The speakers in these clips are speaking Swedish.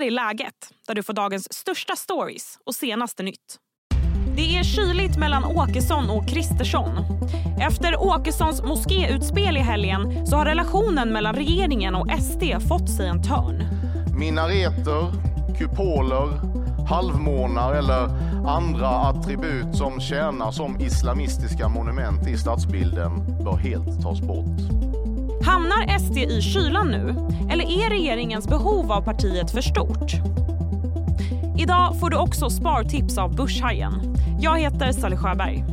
här är läget, där du får dagens största stories och senaste nytt. Det är kyligt mellan Åkesson och Kristersson. Efter Åkessons moskéutspel i helgen så har relationen mellan regeringen och SD fått sig en törn. Minareter, kupoler, halvmånar eller andra attribut som tjänar som islamistiska monument i stadsbilden bör helt tas bort. Hamnar SD i kylan nu? Eller är regeringens behov av partiet för stort? Idag får du också spartips av Börshajen. Jag heter Sally Sjöberg.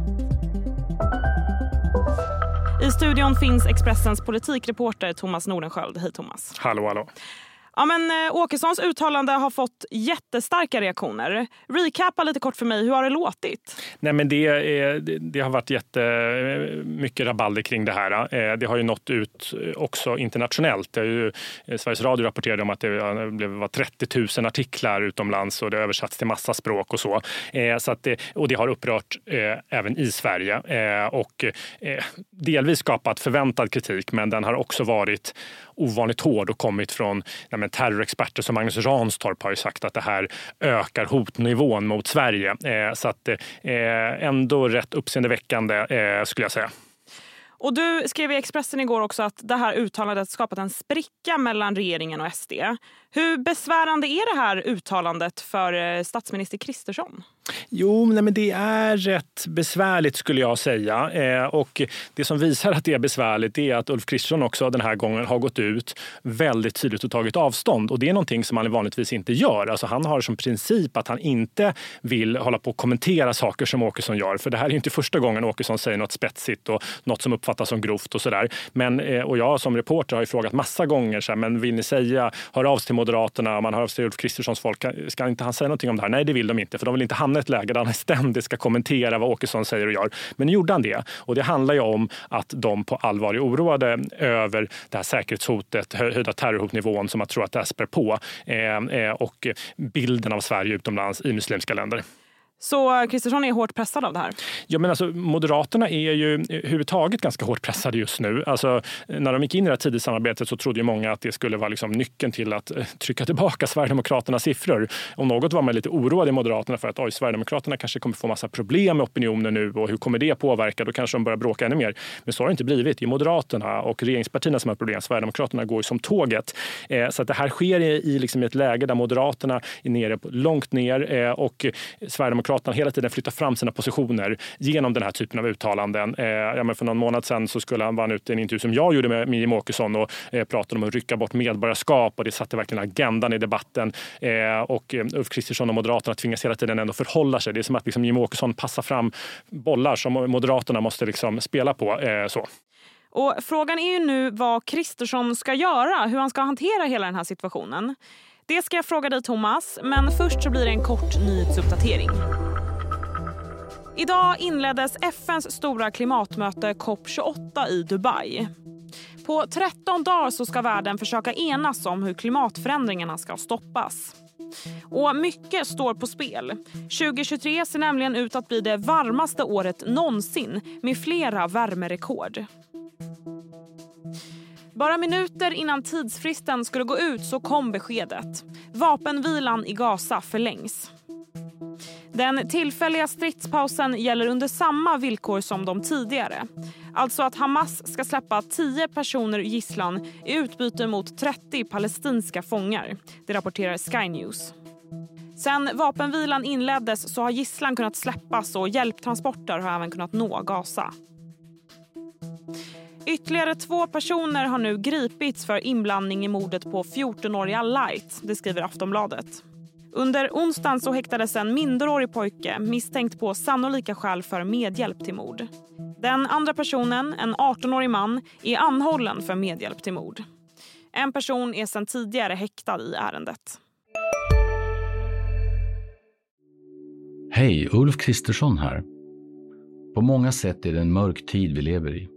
I studion finns Expressens politikreporter Thomas Nordenskjöld. Hej Thomas. Hallå, hallå. Ja, men, eh, Åkessons uttalande har fått jättestarka reaktioner. Recapa lite kort för mig, hur har det låtit? Nej, men det, är, det har varit jättemycket eh, rabalder kring det här. Eh. Eh, det har ju nått ut också internationellt. Det är ju, Sveriges Radio rapporterade om att det var 30 000 artiklar utomlands och det översatts till massa språk och så. så att det, och det har upprört även i Sverige och delvis skapat förväntad kritik, men den har också varit ovanligt hård och kommit från ja, men terrorexperter som Magnus Ranstorp har ju sagt att det här ökar hotnivån mot Sverige. Eh, så att eh, ändå rätt uppseendeväckande eh, skulle jag säga. Och Du skrev i Expressen igår också att det här uttalandet skapat en spricka mellan regeringen och SD. Hur besvärande är det här uttalandet för eh, statsminister Kristersson? Jo, nej, men det är rätt besvärligt skulle jag säga. Eh, och det som visar att det är besvärligt är att Ulf Kristersson också den här gången har gått ut väldigt tydligt och tagit avstånd. Och det är någonting som han vanligtvis inte gör. Alltså han har som princip att han inte vill hålla på och kommentera saker som Åkesson gör. För det här är inte första gången Åkesson säger något spetsigt och något som uppfattas som grovt och sådär. Men, eh, och jag som reporter har ju frågat massa gånger, så här, men vill ni säga, hör av sig till Moderaterna, man hör av sig Ulf Kristerssons folk, ska inte han säga någonting om det här? Nej, det vill de inte, för de vill inte hamna i ett läge där han ständigt ska kommentera vad Åkesson säger och gör. Men nu gjorde han det. Och det handlar ju om att de på allvar är oroade över det här säkerhetshotet, höjda terrorhotnivån som man tror att det spär på eh, eh, och bilden av Sverige utomlands i muslimska länder. Så Kristersson är hårt pressad av det här? Ja, men alltså, Moderaterna är ju överhuvudtaget ganska hårt pressade just nu. Alltså, när de gick in i det här tidsamarbetet så trodde ju många att det skulle vara liksom nyckeln till att eh, trycka tillbaka Sverigedemokraternas siffror. Om något var man lite oroad i Moderaterna för att oj, Sverigedemokraterna kanske kommer få massa problem med opinionen nu och hur kommer det påverka? Då kanske de börjar bråka ännu mer. Men så har det inte blivit. Det är Moderaterna och regeringspartierna som har problem. Sverigedemokraterna går ju som tåget. Eh, så att det här sker i, i, liksom, ett läge där Moderaterna är nere, långt ner eh, och Sverigedemokraterna Sverigedemokraterna hela tiden flyttar fram sina positioner genom den här typen av uttalanden. Eh, ja, men för någon månad sedan så skulle han vara ute i en intervju som jag gjorde med Jimmie Åkesson och eh, pratade om att rycka bort medborgarskap och det satte verkligen agendan i debatten. Eh, och eh, Ulf Kristersson och Moderaterna tvingas hela tiden ändå förhålla sig. Det är som att liksom, Jimmie Åkesson passar fram bollar som Moderaterna måste liksom spela på. Eh, så. Och Frågan är ju nu vad Kristersson ska göra, hur han ska hantera hela den här situationen. Det ska jag fråga dig Thomas, men först så blir det en kort nyhetsuppdatering. Idag inleddes FNs stora klimatmöte COP28 i Dubai. På 13 dagar så ska världen försöka enas om hur klimatförändringarna ska stoppas. Och mycket står på spel. 2023 ser nämligen ut att bli det varmaste året någonsin med flera värmerekord. Bara minuter innan tidsfristen skulle gå ut så kom beskedet. Vapenvilan i Gaza förlängs. Den tillfälliga stridspausen gäller under samma villkor som de tidigare. Alltså att Hamas ska släppa 10 personer gisslan i utbyte mot 30 palestinska fångar. Det rapporterar Sky News. Sen vapenvilan inleddes så har gisslan kunnat släppas och hjälptransporter har även kunnat nå Gaza. Ytterligare två personer har nu gripits för inblandning i mordet på 14-åriga Light. Det skriver Aftonbladet. Under onsdagen så häktades en minderårig pojke misstänkt på sannolika skäl för medhjälp till mord. Den andra personen, en 18-årig man, är anhållen för medhjälp till mord. En person är sedan tidigare häktad i ärendet. Hej, Ulf Kristersson här. På många sätt är det en mörk tid vi lever i.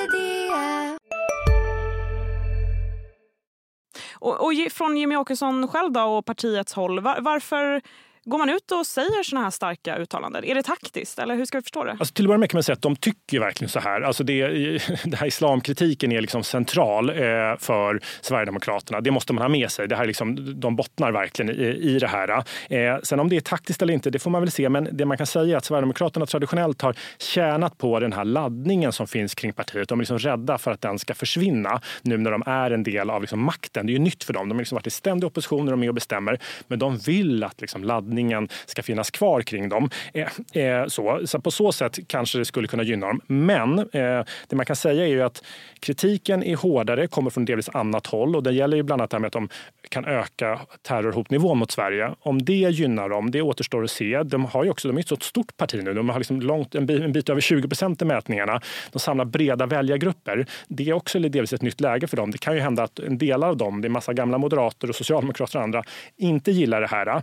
Och, och från Jimmy Åkesson själv då och partiets håll, var, varför Går man ut och säger såna här starka uttalanden? Är det taktiskt eller hur ska vi förstå det? Alltså, till att börja med kan man säga att de tycker verkligen så här. Alltså det, det här islamkritiken är liksom central eh, för Sverigedemokraterna. Det måste man ha med sig. Det här liksom, de bottnar verkligen i, i det här. Eh, sen om det är taktiskt eller inte, det får man väl se. Men det man kan säga är att Sverigedemokraterna traditionellt har tjänat på den här laddningen som finns kring partiet. De är liksom rädda för att den ska försvinna nu när de är en del av liksom makten. Det är ju nytt för dem. De har liksom varit i ständig opposition när de är med och bestämmer. Men de vill att liksom laddningen laddningen ska finnas kvar kring dem. Eh, eh, så, så på så sätt kanske det skulle kunna gynna dem. Men eh, det man kan säga är ju att kritiken är hårdare, kommer från delvis annat håll och det gäller ju bland annat det här med att de kan öka terrorhotnivån mot Sverige. Om det gynnar dem, det återstår att se. De har ju också, de är ett så stort parti nu. De har liksom långt, en, bit, en bit över 20 procent i mätningarna. De samlar breda väljargrupper. Det är också delvis ett nytt läge för dem. Det kan ju hända att en del av dem, det är massa gamla moderater och socialdemokrater och andra, inte gillar det här.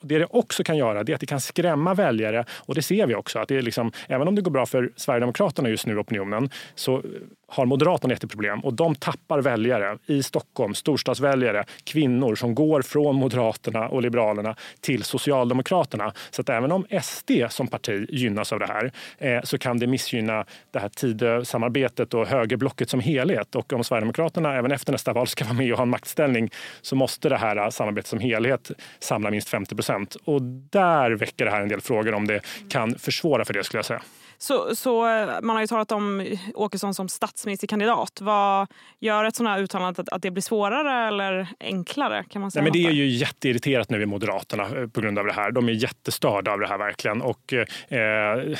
Och det det också kan göra det är att det kan skrämma väljare och det ser vi också. Att det är liksom, även om det går bra för Sverigedemokraterna just nu, opinionen, så har Moderaterna jätteproblem och de tappar väljare i Stockholm, storstadsväljare, kvinnor som går från Moderaterna och Liberalerna till Socialdemokraterna. Så att även om SD som parti gynnas av det här eh, så kan det missgynna det här Tidösamarbetet och högerblocket som helhet. Och om Sverigedemokraterna även efter nästa val ska vara med och ha en maktställning så måste det här eh, samarbetet som helhet samla minst 50 procent. Och där väcker det här en del frågor om det kan försvåra för det skulle jag säga. Så, så, eh, man har ju talat om Åkesson som statsministerkandidat. Vad gör ett sådant här uttalande att, att det blir svårare eller enklare? Kan man säga Nej, men det är ju jätteirriterat nu i Moderaterna eh, på grund av det här. De är jättestörda av det här verkligen. Och, eh,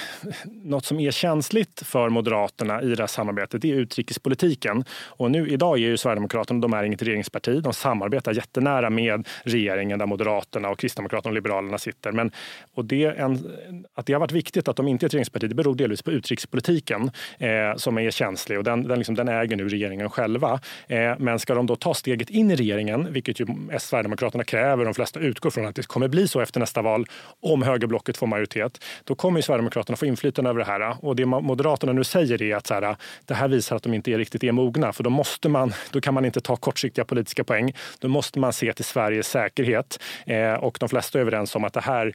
något som är känsligt för Moderaterna i det här samarbetet är utrikespolitiken. Och nu idag är ju Sverigedemokraterna, de är inget regeringsparti. De samarbetar jättenära med regeringen där Moderaterna och Kristdemokraterna och Liberalerna sitter. Men, och det en, att det har varit viktigt att de inte är ett regeringsparti, det beror delvis på utrikespolitiken eh, som är känslig den, den, liksom, den äger nu regeringen själva. Eh, men ska de då ta steget in i regeringen, vilket ju Sverigedemokraterna kräver, de flesta utgår från att det kommer bli så efter nästa val, om högerblocket får majoritet, då kommer ju Sverigedemokraterna få inflytande över det här. Och det Moderaterna nu säger är att så här, det här visar att de inte är riktigt är mogna, för då, måste man, då kan man inte ta kortsiktiga politiska poäng. Då måste man se till Sveriges säkerhet. Eh, och de flesta är överens om att det här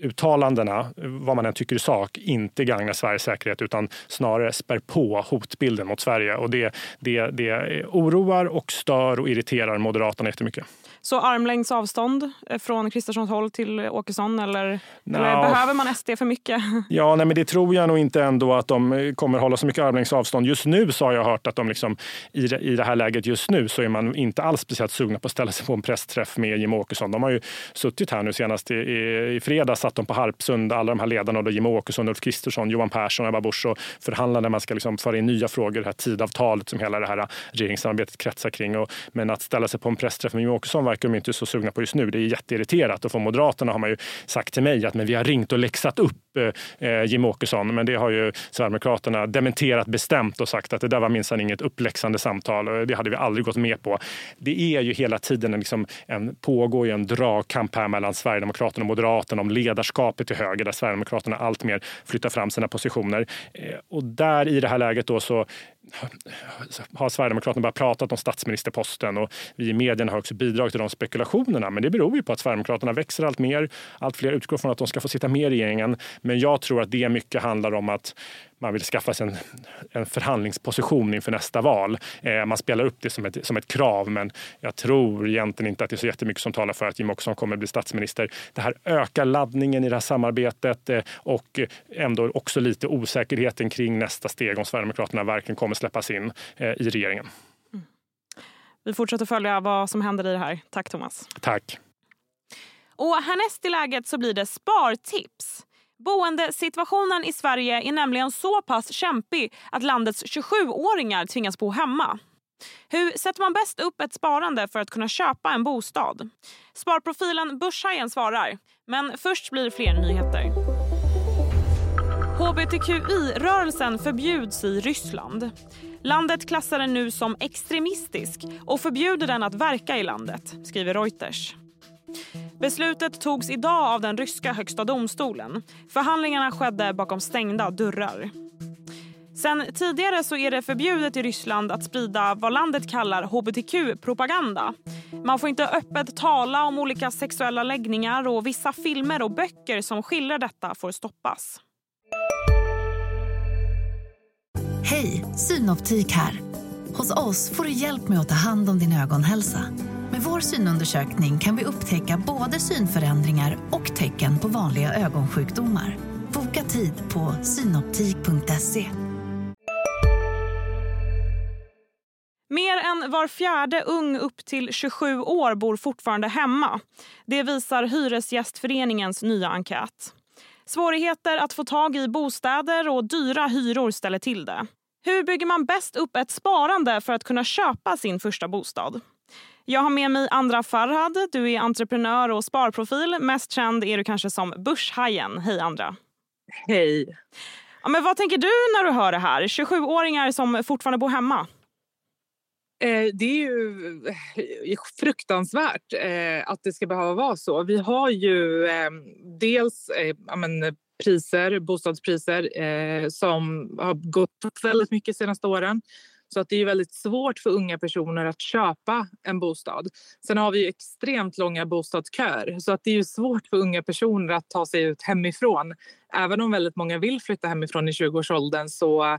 uttalandena, vad man än tycker i sak, inte gagnar Sveriges säkerhet utan snarare spär på hotbilden mot Sverige. Och det, det, det oroar och stör och irriterar Moderaterna jättemycket. Så armlängds avstånd eh, från Kristerssons håll till Åkesson eller, no. eller, behöver man SD för mycket? Ja, nej, men det tror jag nog inte ändå att de kommer hålla så mycket armlängds avstånd. Just nu så har jag hört att de liksom, i, det, i det här läget just nu så är man inte alls speciellt sugna på att ställa sig på en pressträff med Jimmie Åkesson. De har ju suttit här nu senast i, i, i fredags satt de på Harpsund, alla de här ledarna, då Jimmie Åkesson, Ulf Kristersson, Johan Persson och Ebba Busch och förhandlade när man ska liksom föra in nya frågor, det här tidavtalet som hela det här regeringssamarbetet kretsar kring. Och, men att ställa sig på en pressträff med Jimmie Åkesson verkar de inte så sugna på just nu. Det är jätteirriterat och från Moderaterna har man ju sagt till mig att men vi har ringt och läxat upp eh, eh Jim Åkesson. Men det har ju Sverigedemokraterna dementerat bestämt och sagt att det där var minsann inget uppläxande samtal. Det hade vi aldrig gått med på. Det är ju hela tiden liksom en, pågår ju en dragkamp här mellan Sverigedemokraterna och Moderaterna om ledarskapet till höger där Sverigedemokraterna alltmer flyttar fram sina positioner. Eh, och där i det här läget då så har Sverigedemokraterna bara pratat om statsministerposten och vi i medierna har också bidragit till de spekulationerna. Men det beror ju på att Sverigedemokraterna växer allt mer. Allt fler utgår från att de ska få sitta med i regeringen. Men jag tror att det mycket handlar om att man vill skaffa sig en, en förhandlingsposition inför nästa val. Eh, man spelar upp det som ett, som ett krav, men jag tror egentligen inte att det är så jättemycket som talar för att Jimmie Åkesson kommer att bli statsminister. Det här ökar laddningen i det här samarbetet eh, och ändå också lite osäkerheten kring nästa steg om Sverigedemokraterna verkligen kommer släppas in eh, i regeringen. Mm. Vi fortsätter följa vad som händer i det här. Tack Thomas. Tack. Och härnäst i läget så blir det spartips. Boendesituationen i Sverige är nämligen så pass kämpig att landets 27-åringar tvingas bo hemma. Hur sätter man bäst upp ett sparande för att kunna köpa en bostad? Sparprofilen Börshajen svarar, men först blir det fler nyheter. Hbtqi-rörelsen förbjuds i Ryssland. Landet klassar den nu som extremistisk och förbjuder den att verka i landet, skriver Reuters. Beslutet togs idag av den ryska högsta domstolen. Förhandlingarna skedde bakom stängda dörrar. Sen tidigare så är det förbjudet i Ryssland att sprida vad landet kallar hbtq-propaganda. Man får inte öppet tala om olika sexuella läggningar och vissa filmer och böcker som skildrar detta får stoppas. Hej, Synoptik här. Hos oss får du hjälp med att ta hand om din ögonhälsa. Med vår synundersökning kan vi upptäcka både synförändringar och tecken på vanliga ögonsjukdomar. Boka tid på synoptik.se. Mer än var fjärde ung upp till 27 år bor fortfarande hemma. Det visar Hyresgästföreningens nya enkät. Svårigheter att få tag i bostäder och dyra hyror ställer till det. Hur bygger man bäst upp ett sparande för att kunna köpa sin första bostad? Jag har med mig Andra Farhad. Du är entreprenör och sparprofil. Mest känd är du kanske som Börshajen. Hej Andra. Hej. Ja, men vad tänker du när du hör det här? 27-åringar som fortfarande bor hemma. Eh, det är ju eh, fruktansvärt eh, att det ska behöva vara så. Vi har ju eh, dels men, priser, bostadspriser som har gått upp väldigt mycket de senaste åren. Så att det är väldigt svårt för unga personer att köpa en bostad. Sen har vi extremt långa bostadsköer så att det är svårt för unga personer att ta sig ut hemifrån. Även om väldigt många vill flytta hemifrån i 20-årsåldern så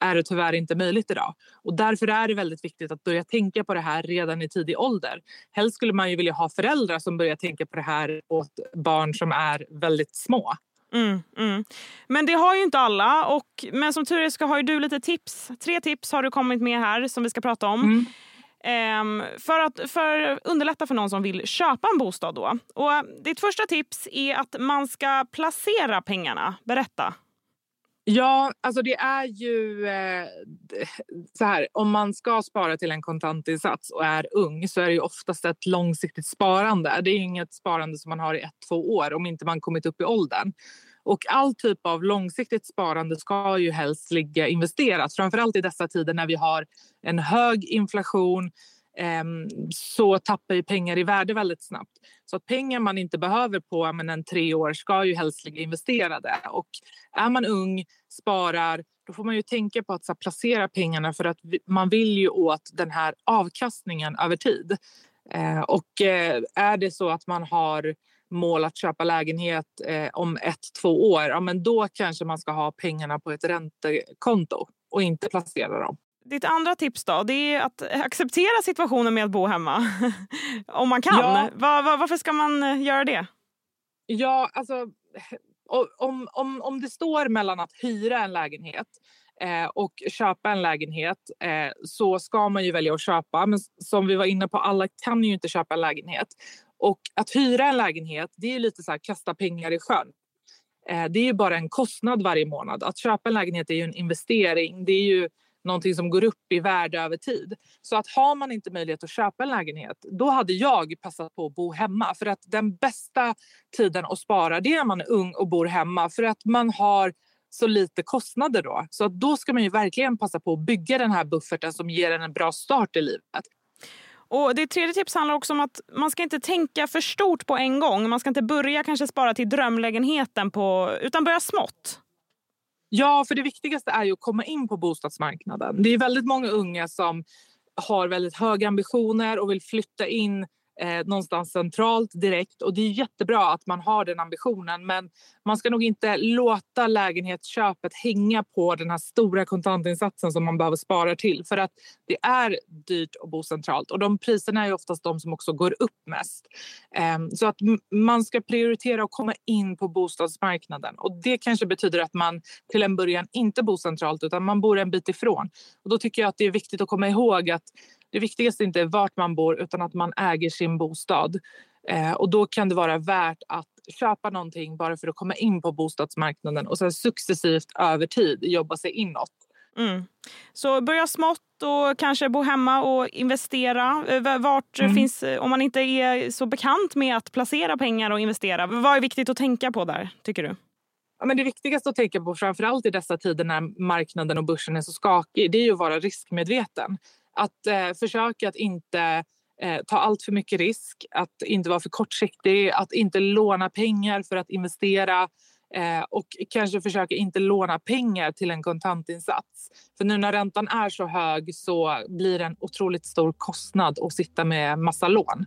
är det tyvärr inte möjligt idag. Och därför är det väldigt viktigt att börja tänka på det här redan i tidig ålder. Helst skulle man ju vilja ha föräldrar som börjar tänka på det här åt barn som är väldigt små. Mm, mm. Men det har ju inte alla. Och, men som tur är så har ju du lite tips. Tre tips har du kommit med här som vi ska prata om. Mm. Um, för att för underlätta för någon som vill köpa en bostad. Då. Och ditt första tips är att man ska placera pengarna. Berätta. Ja, alltså det är ju eh, så här. Om man ska spara till en kontantinsats och är ung så är det ju oftast ett långsiktigt sparande. Det är inget sparande som man har i ett, två år om inte man kommit upp i åldern. Och all typ av långsiktigt sparande ska ju helst ligga investerat. Framförallt i dessa tider när vi har en hög inflation Ehm, så tappar ju pengar i värde väldigt snabbt. Så att pengar man inte behöver på men, en tre år ska ju helst ligga investerade. Och är man ung, sparar, då får man ju tänka på att så, placera pengarna för att man vill ju åt den här avkastningen över tid. Eh, och eh, är det så att man har mål att köpa lägenhet eh, om ett, två år, ja, men då kanske man ska ha pengarna på ett räntekonto och inte placera dem. Ditt andra tips då, det är att acceptera situationen med att bo hemma. Om man kan. Ja. Var, var, varför ska man eh, göra det? Ja, alltså om, om, om det står mellan att hyra en lägenhet eh, och köpa en lägenhet eh, så ska man ju välja att köpa. Men som vi var inne på, alla kan ju inte köpa en lägenhet. Och att hyra en lägenhet, det är lite så här kasta pengar i sjön. Eh, det är ju bara en kostnad varje månad. Att köpa en lägenhet är ju en investering. Det är ju någonting som går upp i värde över tid. Så att har man inte möjlighet att köpa en lägenhet, då hade jag passat på att bo hemma. För att den bästa tiden att spara, det är när man är ung och bor hemma. För att man har så lite kostnader då. Så att då ska man ju verkligen passa på att bygga den här bufferten som ger en en bra start i livet. Och det tredje tips handlar också om att man ska inte tänka för stort på en gång. Man ska inte börja kanske spara till drömlägenheten på, utan börja smått. Ja, för det viktigaste är ju att komma in på bostadsmarknaden. Det är väldigt många unga som har väldigt höga ambitioner och vill flytta in eh, någonstans centralt direkt. Och det är jättebra att man har den ambitionen men man ska nog inte låta lägenhetsköpet hänga på den här stora kontantinsatsen som man behöver spara till. För att det är dyrt att bo centralt och de priserna är oftast de som också går upp mest. Eh, så att man ska prioritera att komma in på bostadsmarknaden och det kanske betyder att man till en början inte bor centralt utan man bor en bit ifrån. Och då tycker jag att det är viktigt att komma ihåg att det viktigaste är inte vart man bor utan att man äger sin bostad. Eh, och då kan det vara värt att köpa någonting bara för att komma in på bostadsmarknaden och sen successivt över tid jobba sig inåt. Mm. Så börja smått och kanske bo hemma och investera. Eh, vart mm. finns, om man inte är så bekant med att placera pengar och investera, vad är viktigt att tänka på där tycker du? Ja, men det viktigaste att tänka på, framförallt i dessa tider när marknaden och börsen är så skakig, det är ju att vara riskmedveten att eh, försöka att inte eh, ta allt för mycket risk, att inte vara för kortsiktig, att inte låna pengar för att investera eh, och kanske försöka inte låna pengar till en kontantinsats. För nu när räntan är så hög så blir det en otroligt stor kostnad att sitta med massa lån.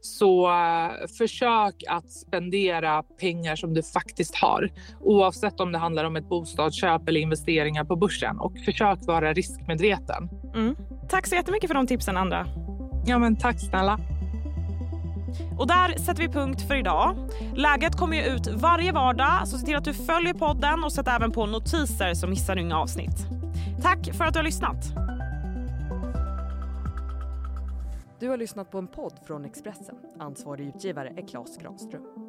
Så eh, försök att spendera pengar som du faktiskt har oavsett om det handlar om ett bostadsköp eller investeringar på börsen. Och försök vara riskmedveten. Mm. Tack så jättemycket för de tipsen, Andra. Ja, men tack snälla. Och där sätter vi punkt för idag. Läget kommer ju ut varje vardag, så se till att du följer podden och sätt även på notiser så missar du inga avsnitt. Tack för att du har lyssnat. Du har lyssnat på en podd från Expressen. Ansvarig utgivare är Klas Granström.